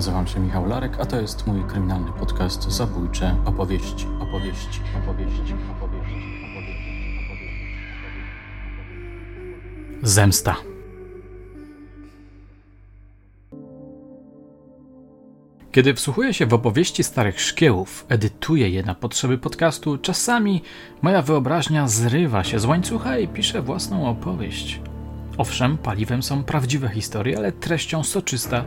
Nazywam się Michał Larek, a to jest mój kryminalny podcast Zabójcze opowieści, opowieści, opowieści, opowieści, opowieści. Zemsta. Kiedy wsłuchuję się w opowieści starych szkiełów, edytuję je na potrzeby podcastu, czasami moja wyobraźnia zrywa się z łańcucha i piszę własną opowieść. Owszem, paliwem są prawdziwe historie, ale treścią soczysta,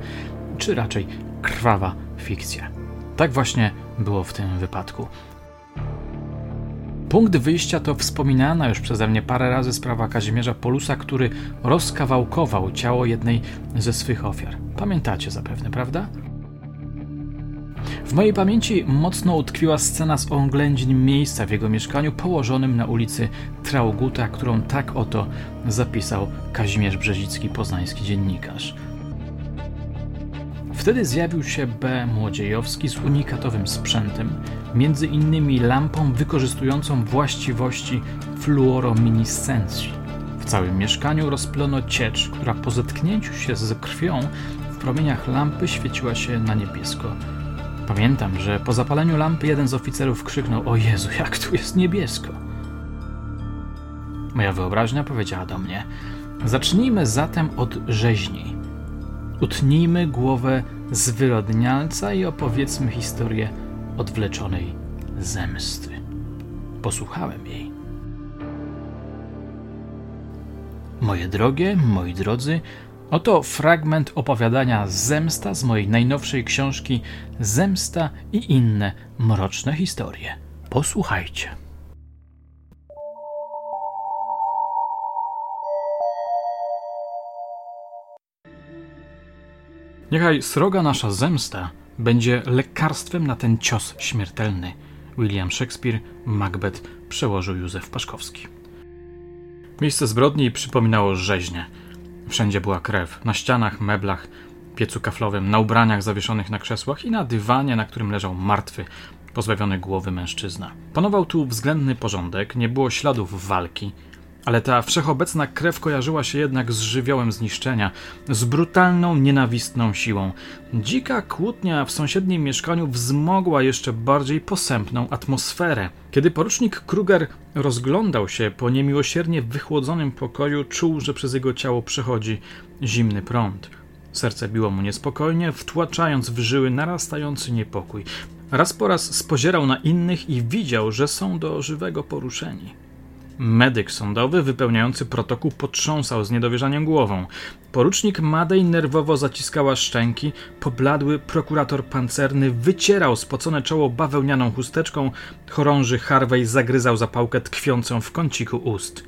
czy raczej krwawa fikcja. Tak właśnie było w tym wypadku. Punkt wyjścia to wspominana już przeze mnie parę razy sprawa Kazimierza Polusa, który rozkawałkował ciało jednej ze swych ofiar. Pamiętacie zapewne, prawda? W mojej pamięci mocno utkwiła scena z oględzin miejsca w jego mieszkaniu położonym na ulicy Trauguta, którą tak oto zapisał Kazimierz Brzezicki, poznański dziennikarz. Wtedy zjawił się B. Młodziejowski z unikatowym sprzętem, między innymi lampą wykorzystującą właściwości fluorominiscencji. W całym mieszkaniu rozplono ciecz, która po zetknięciu się z krwią w promieniach lampy świeciła się na niebiesko. Pamiętam, że po zapaleniu lampy jeden z oficerów krzyknął: O Jezu, jak tu jest niebiesko! Moja wyobraźnia powiedziała do mnie: Zacznijmy zatem od rzeźni. Utnijmy głowę zwyrodnialca i opowiedzmy historię odwleczonej zemsty. Posłuchałem jej. Moje drogie, moi drodzy, oto fragment opowiadania Zemsta z mojej najnowszej książki Zemsta i inne mroczne historie. Posłuchajcie. Niechaj sroga nasza zemsta będzie lekarstwem na ten cios śmiertelny. William Shakespeare, Macbeth przełożył Józef Paszkowski. Miejsce zbrodni przypominało rzeźnię. Wszędzie była krew. Na ścianach, meblach, piecu kaflowym, na ubraniach zawieszonych na krzesłach i na dywanie, na którym leżał martwy, pozbawiony głowy mężczyzna. Panował tu względny porządek, nie było śladów walki. Ale ta wszechobecna krew kojarzyła się jednak z żywiołem zniszczenia, z brutalną, nienawistną siłą. Dzika kłótnia w sąsiednim mieszkaniu wzmogła jeszcze bardziej posępną atmosferę. Kiedy porucznik Kruger rozglądał się po niemiłosiernie wychłodzonym pokoju, czuł, że przez jego ciało przechodzi zimny prąd. Serce biło mu niespokojnie, wtłaczając w żyły narastający niepokój. Raz po raz spozierał na innych i widział, że są do żywego poruszeni. Medyk sądowy wypełniający protokół potrząsał z niedowierzaniem głową. Porucznik Madej nerwowo zaciskała szczęki, pobladły prokurator pancerny wycierał spocone czoło bawełnianą chusteczką, chorąży Harvey zagryzał zapałkę tkwiącą w kąciku ust.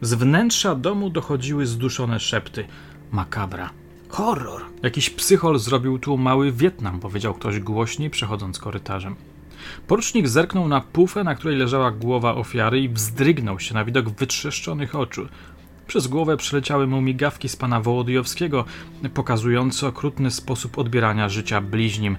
Z wnętrza domu dochodziły zduszone szepty. Makabra. Horror! Jakiś psychol zrobił tu mały Wietnam, powiedział ktoś głośniej, przechodząc korytarzem. Porucznik zerknął na pufę, na której leżała głowa ofiary i wzdrygnął się na widok wytrzeszczonych oczu. Przez głowę przeleciały mu migawki z pana Wołodyjowskiego, pokazujące okrutny sposób odbierania życia bliźnim.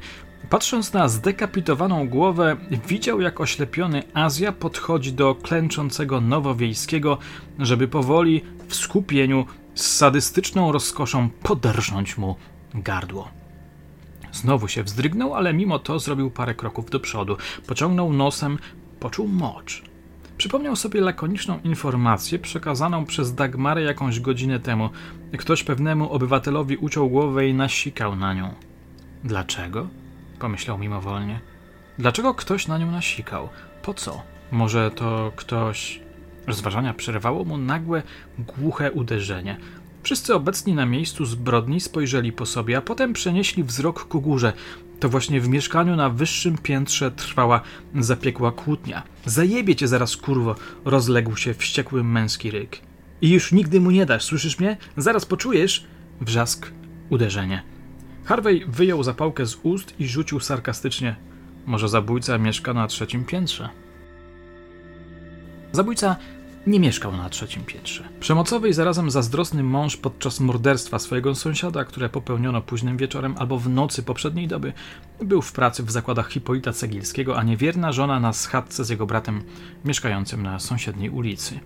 Patrząc na zdekapitowaną głowę, widział jak oślepiony Azja podchodzi do klęczącego nowowiejskiego, żeby powoli, w skupieniu, z sadystyczną rozkoszą poderżnąć mu gardło. Znowu się wzdrygnął, ale mimo to zrobił parę kroków do przodu. Pociągnął nosem, poczuł mocz. Przypomniał sobie lakoniczną informację przekazaną przez Dagmarę jakąś godzinę temu. Ktoś pewnemu obywatelowi uciął głowę i nasikał na nią. Dlaczego? Pomyślał mimowolnie. Dlaczego ktoś na nią nasikał? Po co? Może to ktoś. Rozważania przerwało mu nagłe, głuche uderzenie. Wszyscy obecni na miejscu zbrodni spojrzeli po sobie, a potem przenieśli wzrok ku górze. To właśnie w mieszkaniu na wyższym piętrze trwała zapiekła kłótnia. Zajebie cię zaraz, kurwo, rozległ się wściekły męski ryk. I już nigdy mu nie dasz, słyszysz mnie? Zaraz poczujesz? Wrzask, uderzenie. Harvey wyjął zapałkę z ust i rzucił sarkastycznie. Może zabójca mieszka na trzecim piętrze. Zabójca nie mieszkał na trzecim piętrze. Przemocowy i zarazem zazdrosny mąż podczas morderstwa swojego sąsiada, które popełniono późnym wieczorem albo w nocy poprzedniej doby, był w pracy w zakładach Hipolita Cegilskiego, a niewierna żona na schadce z jego bratem mieszkającym na sąsiedniej ulicy.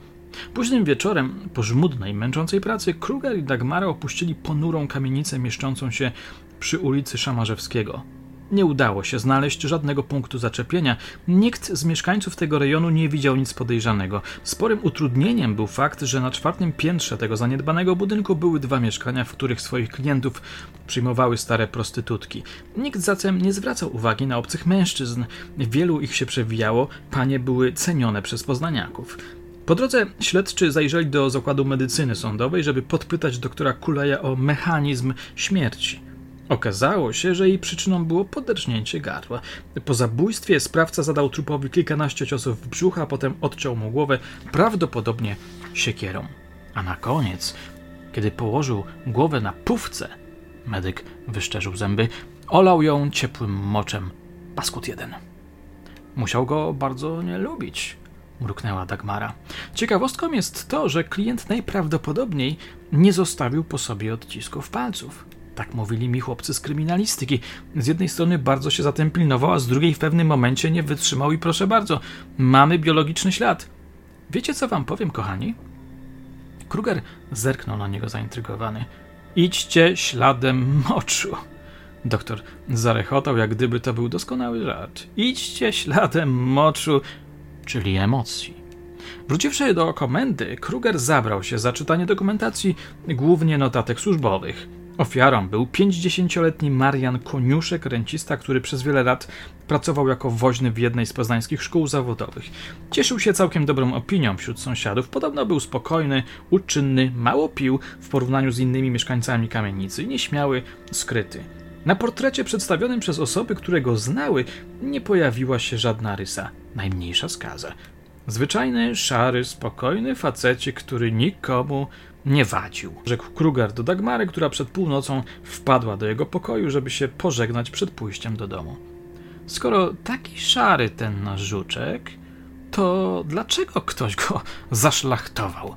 Późnym wieczorem, po żmudnej, męczącej pracy, Kruger i Dagmara opuścili ponurą kamienicę mieszczącą się przy ulicy Szamarzewskiego. Nie udało się znaleźć żadnego punktu zaczepienia. Nikt z mieszkańców tego rejonu nie widział nic podejrzanego. Sporym utrudnieniem był fakt, że na czwartym piętrze tego zaniedbanego budynku były dwa mieszkania, w których swoich klientów przyjmowały stare prostytutki. Nikt zatem nie zwracał uwagi na obcych mężczyzn. Wielu ich się przewijało, panie były cenione przez poznaniaków. Po drodze śledczy zajrzeli do zakładu medycyny sądowej, żeby podpytać doktora Kuleja o mechanizm śmierci. Okazało się, że jej przyczyną było poderżnięcie gardła. Po zabójstwie sprawca zadał trupowi kilkanaście ciosów w brzuch, a potem odciął mu głowę, prawdopodobnie siekierą. A na koniec, kiedy położył głowę na pufce, medyk wyszczerzył zęby, olał ją ciepłym moczem. Paskut jeden. Musiał go bardzo nie lubić, mruknęła Dagmara. Ciekawostką jest to, że klient najprawdopodobniej nie zostawił po sobie odcisków palców. Tak mówili mi chłopcy z kryminalistyki. Z jednej strony bardzo się zatem pilnował, a z drugiej w pewnym momencie nie wytrzymał i proszę bardzo, mamy biologiczny ślad. Wiecie co wam powiem, kochani? Kruger zerknął na niego zaintrygowany. Idźcie śladem moczu. Doktor zarechotał, jak gdyby to był doskonały żart. Idźcie śladem moczu, czyli emocji. Wróciwszy do komendy, Kruger zabrał się za czytanie dokumentacji, głównie notatek służbowych. Ofiarą był 50-letni Marian Koniuszek, rencista, który przez wiele lat pracował jako woźny w jednej z poznańskich szkół zawodowych. Cieszył się całkiem dobrą opinią wśród sąsiadów. Podobno był spokojny, uczynny, mało pił w porównaniu z innymi mieszkańcami kamienicy, nieśmiały, skryty. Na portrecie przedstawionym przez osoby, które go znały, nie pojawiła się żadna rysa, najmniejsza skaza. Zwyczajny, szary, spokojny facecie, który nikomu nie wadził. Rzekł Kruger do Dagmary, która przed północą wpadła do jego pokoju, żeby się pożegnać przed pójściem do domu. Skoro taki szary ten nasz żuczek, to dlaczego ktoś go zaszlachtował?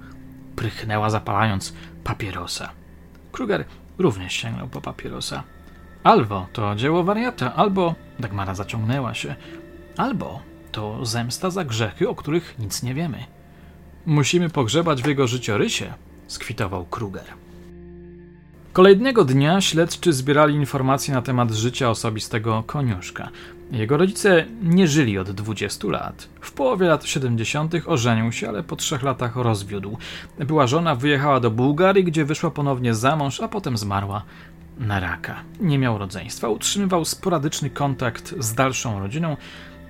Prychnęła zapalając papierosa. Kruger również sięgnął po papierosa. Albo to dzieło wariata, albo Dagmara zaciągnęła się, albo to zemsta za grzechy, o których nic nie wiemy. Musimy pogrzebać w jego życiorysie, skwitował Kruger. Kolejnego dnia śledczy zbierali informacje na temat życia osobistego koniuszka. Jego rodzice nie żyli od 20 lat. W połowie lat 70. ożenił się, ale po trzech latach rozwiódł. Była żona, wyjechała do Bułgarii, gdzie wyszła ponownie za mąż, a potem zmarła na raka. Nie miał rodzeństwa, utrzymywał sporadyczny kontakt z dalszą rodziną.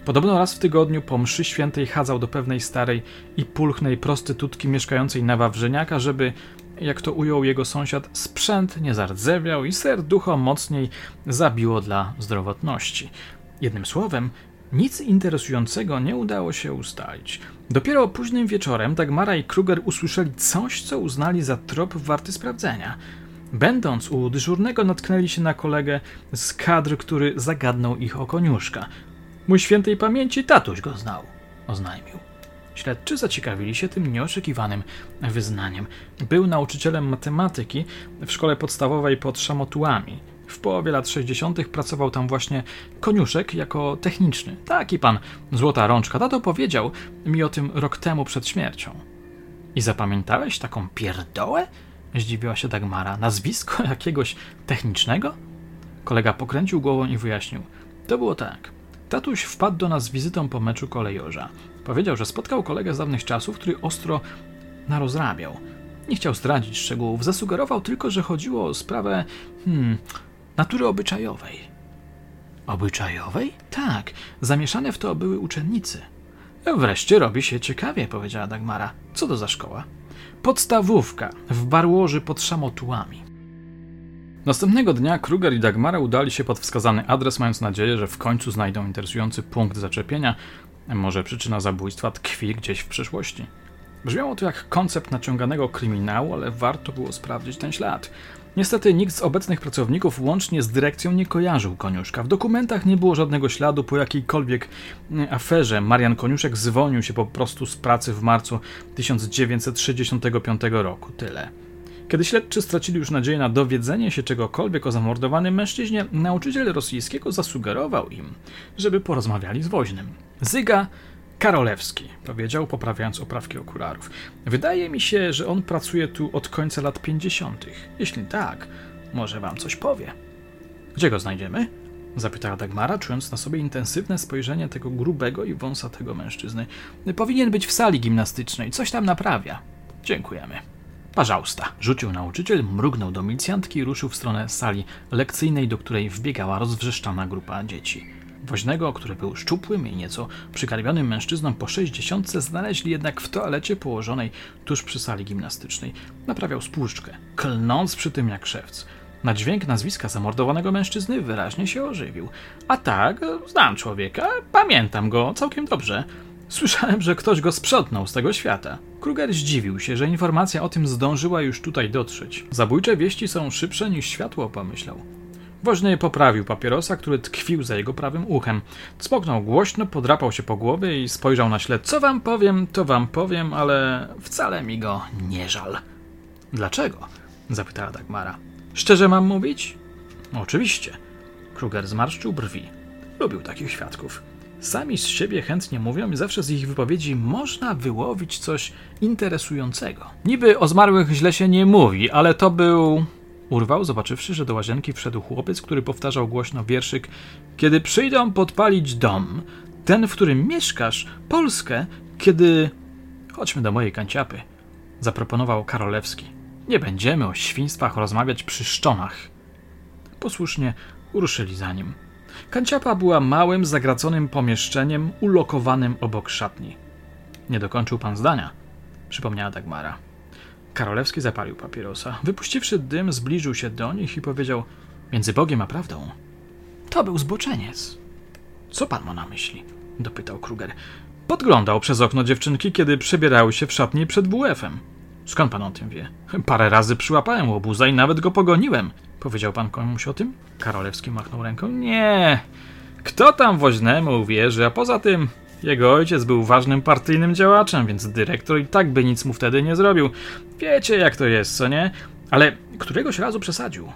Podobno raz w tygodniu po mszy świętej chadzał do pewnej starej i pulchnej prostytutki mieszkającej na Wawrzyniaka, żeby, jak to ujął jego sąsiad, sprzęt nie zardzewiał i serducho mocniej zabiło dla zdrowotności. Jednym słowem, nic interesującego nie udało się ustalić. Dopiero późnym wieczorem Dagmara i Kruger usłyszeli coś, co uznali za trop warty sprawdzenia. Będąc u dyżurnego, natknęli się na kolegę z kadr, który zagadnął ich o koniuszka. Mój świętej pamięci tatuś go znał, oznajmił. Śledczy zaciekawili się tym nieoczekiwanym wyznaniem. Był nauczycielem matematyki w szkole podstawowej pod Szamotułami. W połowie lat 60. pracował tam właśnie koniuszek jako techniczny. Taki pan, złota rączka. Tato powiedział mi o tym rok temu przed śmiercią. I zapamiętałeś taką pierdołę? Zdziwiła się Dagmara. Nazwisko jakiegoś technicznego? Kolega pokręcił głową i wyjaśnił. To było tak. Tatuś wpadł do nas z wizytą po meczu kolejorza. Powiedział, że spotkał kolegę z dawnych czasów, który ostro narozrabiał. Nie chciał zdradzić szczegółów, zasugerował tylko, że chodziło o sprawę, hmm, natury obyczajowej. Obyczajowej? Tak, zamieszane w to były uczennicy. Wreszcie robi się ciekawie, powiedziała Dagmara. Co to za szkoła? Podstawówka w Barłoży pod Szamotułami. Następnego dnia Kruger i Dagmara udali się pod wskazany adres, mając nadzieję, że w końcu znajdą interesujący punkt zaczepienia. Może przyczyna zabójstwa tkwi gdzieś w przeszłości. Brzmiało to jak koncept naciąganego kryminału, ale warto było sprawdzić ten ślad. Niestety nikt z obecnych pracowników, łącznie z dyrekcją, nie kojarzył Koniuszka. W dokumentach nie było żadnego śladu po jakiejkolwiek e, aferze. Marian Koniuszek zwolnił się po prostu z pracy w marcu 1965 roku. Tyle. Kiedy śledczy stracili już nadzieję na dowiedzenie się czegokolwiek o zamordowanym mężczyźnie, nauczyciel rosyjskiego zasugerował im, żeby porozmawiali z woźnym. Zyga Karolewski, powiedział, poprawiając oprawki okularów. Wydaje mi się, że on pracuje tu od końca lat 50. Jeśli tak, może wam coś powie. Gdzie go znajdziemy? Zapytała Dagmara, czując na sobie intensywne spojrzenie tego grubego i wąsatego mężczyzny. Powinien być w sali gimnastycznej, coś tam naprawia. Dziękujemy. Parzausta, rzucił nauczyciel, mrugnął do milicjantki i ruszył w stronę sali lekcyjnej, do której wbiegała rozwrzeszczana grupa dzieci. Woźnego, który był szczupłym i nieco przykarmionym mężczyzną po sześćdziesiątce, znaleźli jednak w toalecie położonej tuż przy sali gimnastycznej. Naprawiał spłuczkę, klnąc przy tym jak szewc. Na dźwięk nazwiska zamordowanego mężczyzny wyraźnie się ożywił. A tak, znam człowieka, pamiętam go całkiem dobrze. Słyszałem, że ktoś go sprzątnął z tego świata. Kruger zdziwił się, że informacja o tym zdążyła już tutaj dotrzeć. Zabójcze wieści są szybsze niż światło, pomyślał. Woźny poprawił papierosa, który tkwił za jego prawym uchem. Smoknął głośno, podrapał się po głowie i spojrzał na śled. Co wam powiem, to wam powiem, ale wcale mi go nie żal. Dlaczego? zapytała Dagmara. Szczerze mam mówić? Oczywiście. Kruger zmarszczył brwi. Lubił takich świadków. Sami z siebie chętnie mówią i zawsze z ich wypowiedzi można wyłowić coś interesującego. Niby o zmarłych źle się nie mówi, ale to był. Urwał, zobaczywszy, że do łazienki wszedł chłopiec, który powtarzał głośno wierszyk: Kiedy przyjdą podpalić dom, ten, w którym mieszkasz, Polskę, kiedy. Chodźmy do mojej kanciapy, zaproponował Karolewski. Nie będziemy o świństwach rozmawiać przy szczonach. Posłusznie ruszyli za nim. Kanciapa była małym, zagraconym pomieszczeniem ulokowanym obok szatni. Nie dokończył pan zdania, przypomniała Dagmara. Karolewski zapalił papierosa. Wypuściwszy dym, zbliżył się do nich i powiedział: Między Bogiem a prawdą. To był zboczeniec. Co pan ma na myśli? dopytał Kruger. Podglądał przez okno dziewczynki, kiedy przebierały się w szatni przed WF-em. Skąd pan o tym wie? Parę razy przyłapałem łobuza i nawet go pogoniłem. Powiedział pan komuś o tym? Karolewski machnął ręką. Nie. Kto tam woźnemu uwierzy, a poza tym jego ojciec był ważnym partyjnym działaczem, więc dyrektor i tak by nic mu wtedy nie zrobił. Wiecie jak to jest, co nie? Ale któregoś razu przesadził.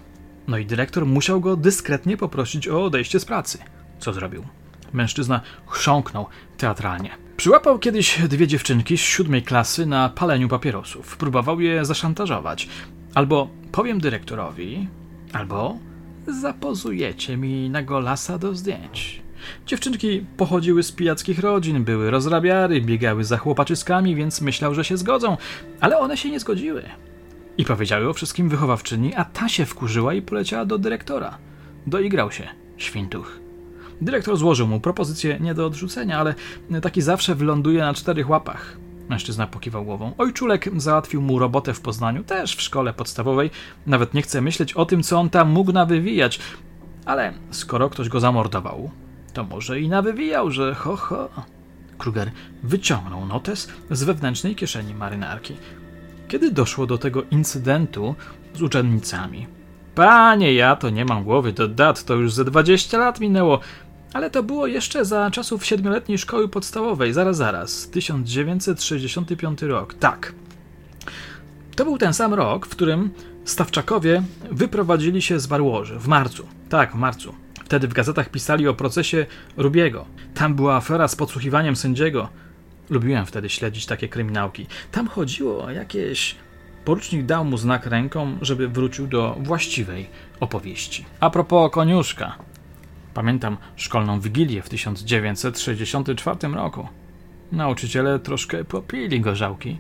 No i dyrektor musiał go dyskretnie poprosić o odejście z pracy. Co zrobił? Mężczyzna chrząknął teatralnie. Przyłapał kiedyś dwie dziewczynki z siódmej klasy na paleniu papierosów. Próbował je zaszantażować. Albo powiem dyrektorowi, albo zapozujecie mi na golasa do zdjęć. Dziewczynki pochodziły z pijackich rodzin, były rozrabiary, biegały za chłopaczyskami, więc myślał, że się zgodzą, ale one się nie zgodziły. I powiedziały o wszystkim wychowawczyni, a ta się wkurzyła i poleciała do dyrektora. Doigrał się, świntuch. Dyrektor złożył mu propozycję nie do odrzucenia, ale taki zawsze wyląduje na czterech łapach. Mężczyzna pokiwał głową. Ojczulek załatwił mu robotę w Poznaniu, też w szkole podstawowej. Nawet nie chce myśleć o tym, co on tam mógł nawywijać. Ale skoro ktoś go zamordował, to może i nawywijał, że ho ho. Kruger wyciągnął notes z wewnętrznej kieszeni marynarki. Kiedy doszło do tego incydentu z uczennicami? Panie, ja to nie mam głowy do dat, to już ze 20 lat minęło. Ale to było jeszcze za czasów siedmioletniej szkoły podstawowej, zaraz, zaraz, 1965 rok, tak. To był ten sam rok, w którym Stawczakowie wyprowadzili się z Barłoży, w marcu. Tak, w marcu. Wtedy w gazetach pisali o procesie Rubiego. Tam była afera z podsłuchiwaniem sędziego. Lubiłem wtedy śledzić takie kryminałki. Tam chodziło o jakieś... Porucznik dał mu znak ręką, żeby wrócił do właściwej opowieści. A propos koniuszka. Pamiętam szkolną wigilię w 1964 roku. Nauczyciele troszkę popili gorzałki.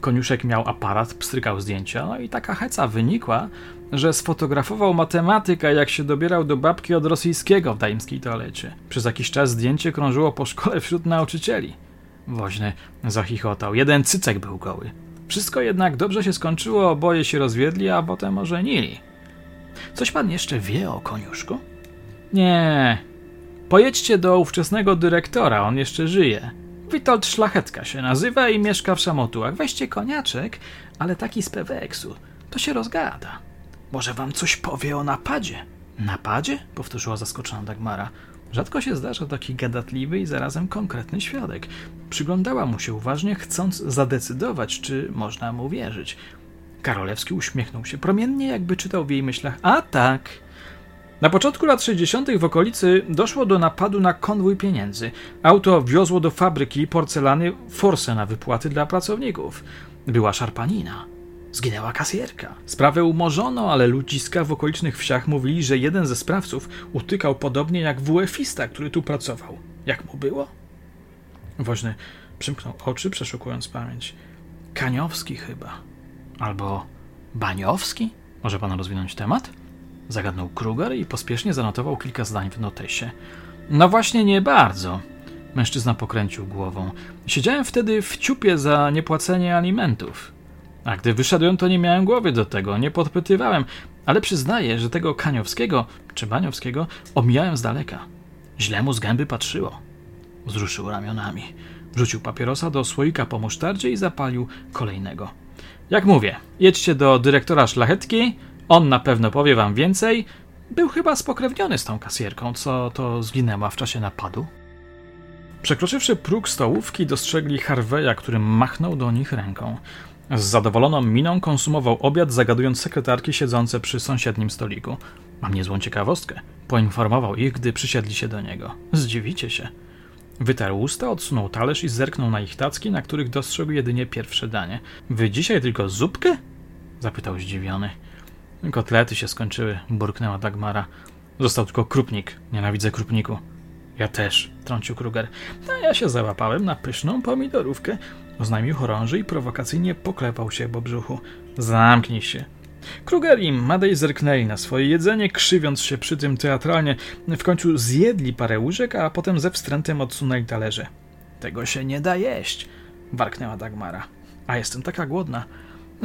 Koniuszek miał aparat, pstrykał zdjęcia, no i taka heca wynikła, że sfotografował matematyka, jak się dobierał do babki od rosyjskiego w daimskiej toalecie. Przez jakiś czas zdjęcie krążyło po szkole wśród nauczycieli. Woźny zachichotał. Jeden cycek był goły. Wszystko jednak dobrze się skończyło, oboje się rozwiedli, a potem ożenili. Coś pan jeszcze wie o koniuszku? Nie. Pojedźcie do ówczesnego dyrektora, on jeszcze żyje. Witold Szlachetka się nazywa i mieszka w Szamotułach. Weźcie koniaczek, ale taki z peweksu. To się rozgada. Może wam coś powie o napadzie? Napadzie? Powtórzyła zaskoczona Dagmara. Rzadko się zdarza taki gadatliwy i zarazem konkretny świadek. Przyglądała mu się uważnie, chcąc zadecydować, czy można mu wierzyć. Karolewski uśmiechnął się promiennie, jakby czytał w jej myślach. A tak, Na początku lat 60. w okolicy doszło do napadu na konwój pieniędzy. Auto wiozło do fabryki porcelany forsę na wypłaty dla pracowników. Była szarpanina. Zginęła kasjerka. Sprawę umorzono, ale ludziska w okolicznych wsiach mówili, że jeden ze sprawców utykał podobnie jak WF-ista, który tu pracował. Jak mu było? Woźny przymknął oczy, przeszukując pamięć. Kaniowski chyba. Albo Baniowski? Może pan rozwinąć temat? Zagadnął Kruger i pospiesznie zanotował kilka zdań w notesie. No właśnie nie bardzo. Mężczyzna pokręcił głową. Siedziałem wtedy w ciupie za niepłacenie alimentów. A gdy wyszedłem, to nie miałem głowy do tego, nie podpytywałem, ale przyznaję, że tego Kaniowskiego czy Baniowskiego omijałem z daleka. Źle mu z gęby patrzyło. Wzruszył ramionami. Wrzucił papierosa do słoika po musztardzie i zapalił kolejnego. Jak mówię, jedźcie do dyrektora szlachetki, on na pewno powie wam więcej. Był chyba spokrewniony z tą kasjerką, co to zginęła w czasie napadu. Przekroczywszy próg stołówki, dostrzegli Harveya, który machnął do nich ręką. Z zadowoloną miną konsumował obiad, zagadując sekretarki siedzące przy sąsiednim stoliku. Mam niezłą ciekawostkę. Poinformował ich, gdy przysiedli się do niego. Zdziwicie się. Wytarł usta, odsunął talerz i zerknął na ich tacki, na których dostrzegł jedynie pierwsze danie. Wy dzisiaj tylko zupkę? Zapytał zdziwiony. Kotlety się skończyły, burknęła Dagmara. Został tylko krupnik. Nienawidzę krupniku. Ja też, trącił Kruger. A ja się załapałem na pyszną pomidorówkę, oznajmił chorąży i prowokacyjnie poklepał się po brzuchu. Zamknij się. Kruger i Madej zerknęli na swoje jedzenie, krzywiąc się przy tym teatralnie. W końcu zjedli parę łyżek, a potem ze wstrętem odsunęli talerze. Tego się nie da jeść, warknęła Dagmara. A jestem taka głodna.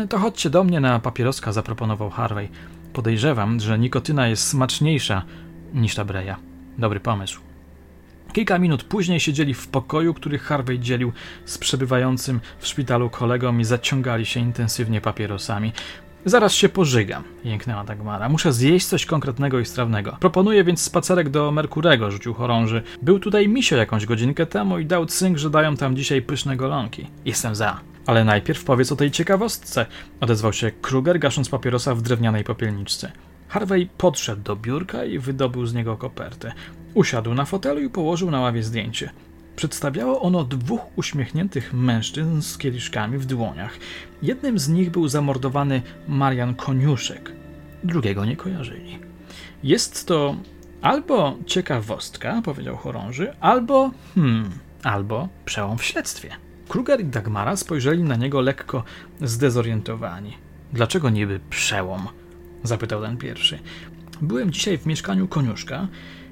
To chodźcie do mnie na papieroska, zaproponował Harvey. Podejrzewam, że nikotyna jest smaczniejsza niż ta breja. Dobry pomysł. Kilka minut później siedzieli w pokoju, który Harvey dzielił z przebywającym w szpitalu kolegą i zaciągali się intensywnie papierosami. Zaraz się pożygam, jęknęła Dagmara. Muszę zjeść coś konkretnego i strawnego. Proponuję więc spacerek do Merkurego, rzucił chorąży. Był tutaj misio jakąś godzinkę temu i dał cynk, że dają tam dzisiaj pyszne golonki. Jestem za. Ale najpierw powiedz o tej ciekawostce, odezwał się Kruger, gasząc papierosa w drewnianej popielniczce. Harvey podszedł do biurka i wydobył z niego kopertę. Usiadł na fotelu i położył na ławie zdjęcie. Przedstawiało ono dwóch uśmiechniętych mężczyzn z kieliszkami w dłoniach. Jednym z nich był zamordowany Marian Koniuszek, drugiego nie kojarzyli. Jest to albo ciekawostka, powiedział chorąży, albo hmm, albo przełom w śledztwie. Kruger i Dagmara spojrzeli na niego lekko zdezorientowani. Dlaczego niby przełom? zapytał ten pierwszy. Byłem dzisiaj w mieszkaniu koniuszka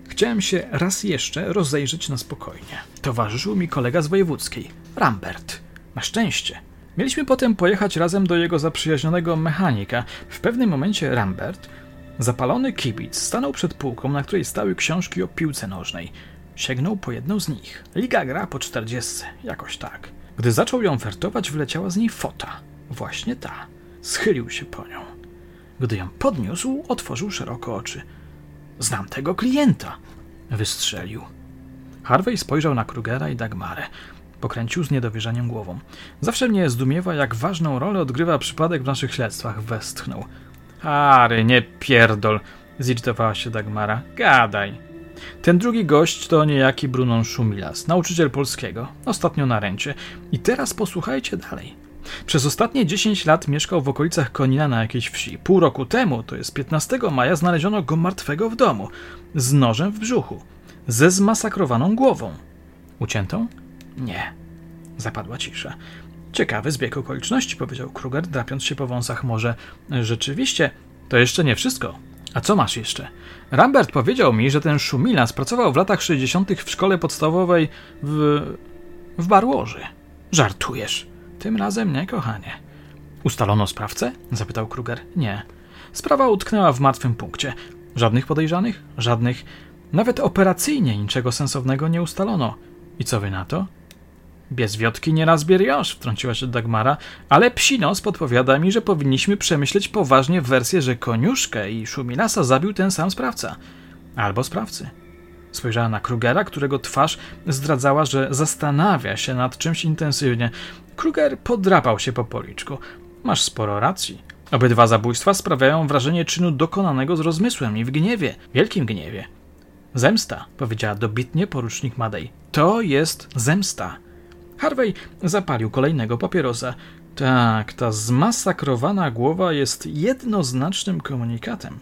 Chciałem się raz jeszcze rozejrzeć na spokojnie. Towarzyszył mi kolega z wojewódzkiej, Rambert. Na szczęście. Mieliśmy potem pojechać razem do jego zaprzyjaźnionego mechanika. W pewnym momencie Rambert, zapalony kibic, stanął przed półką, na której stały książki o piłce nożnej. Sięgnął po jedną z nich. Liga gra po czterdziestce, jakoś tak. Gdy zaczął ją wertować, wyleciała z niej fota. Właśnie ta. Schylił się po nią. Gdy ją podniósł, otworzył szeroko oczy. Znam tego klienta. Wystrzelił. Harvey spojrzał na Krugera i Dagmarę. Pokręcił z niedowierzaniem głową. Zawsze mnie zdumiewa, jak ważną rolę odgrywa przypadek w naszych śledztwach. Westchnął. Harry, nie pierdol, zirytowała się Dagmara. Gadaj. Ten drugi gość to niejaki Brunon Szumilas, nauczyciel polskiego, ostatnio na ręcie. I teraz posłuchajcie dalej. Przez ostatnie 10 lat mieszkał w okolicach Konina na jakiejś wsi. Pół roku temu, to jest 15 maja, znaleziono go martwego w domu, z nożem w brzuchu, ze zmasakrowaną głową. Uciętą? Nie. Zapadła cisza. Ciekawy zbieg okoliczności, powiedział Kruger, drapiąc się po wąsach. Może rzeczywiście to jeszcze nie wszystko. A co masz jeszcze? Rambert powiedział mi, że ten Szumilas pracował w latach 60. w szkole podstawowej w. w Barłoży. Żartujesz. Tym razem nie, kochanie. Ustalono sprawcę? zapytał Kruger. Nie. Sprawa utknęła w martwym punkcie. Żadnych podejrzanych? Żadnych. Nawet operacyjnie niczego sensownego nie ustalono. I co wy na to? Bez wiotki nie raz bieriosz, wtrąciła się Dagmara, ale psinos podpowiada mi, że powinniśmy przemyśleć poważnie wersję, że koniuszkę i Szumilasa zabił ten sam sprawca. Albo sprawcy. Spojrzała na Krugera, którego twarz zdradzała, że zastanawia się nad czymś intensywnie. Kruger podrapał się po policzku. Masz sporo racji. Obydwa zabójstwa sprawiają wrażenie czynu dokonanego z rozmysłem i w gniewie, wielkim gniewie. Zemsta, powiedziała dobitnie porucznik Madej. To jest zemsta. Harvey zapalił kolejnego papierosa. Tak, ta zmasakrowana głowa jest jednoznacznym komunikatem.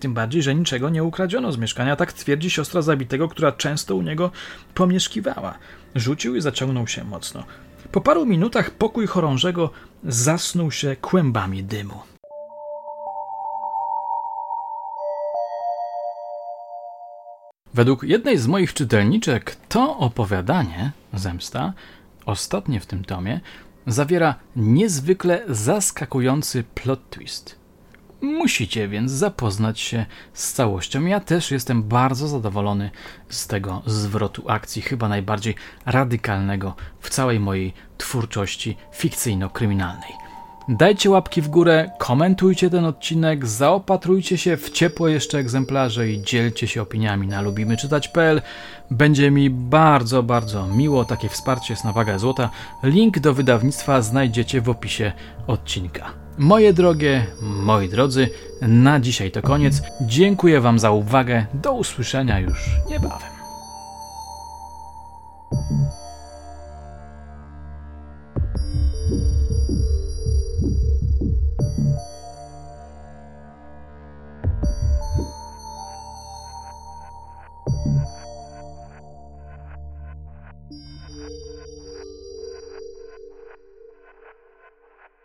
Tym bardziej, że niczego nie ukradziono z mieszkania, tak twierdzi siostra zabitego, która często u niego pomieszkiwała. Rzucił i zaciągnął się mocno. Po paru minutach pokój chorążego zasnął się kłębami dymu. Według jednej z moich czytelniczek to opowiadanie, Zemsta, ostatnie w tym tomie, zawiera niezwykle zaskakujący plot twist. Musicie więc zapoznać się z całością. Ja też jestem bardzo zadowolony z tego zwrotu akcji, chyba najbardziej radykalnego w całej mojej twórczości fikcyjno-kryminalnej. Dajcie łapki w górę, komentujcie ten odcinek, zaopatrujcie się w ciepłe jeszcze egzemplarze i dzielcie się opiniami na lubimyczytać.pl. Będzie mi bardzo, bardzo miło. Takie wsparcie jest na wagę złota. Link do wydawnictwa znajdziecie w opisie odcinka. Moje drogie, moi drodzy, na dzisiaj to koniec. Dziękuję Wam za uwagę. Do usłyszenia już niebawem.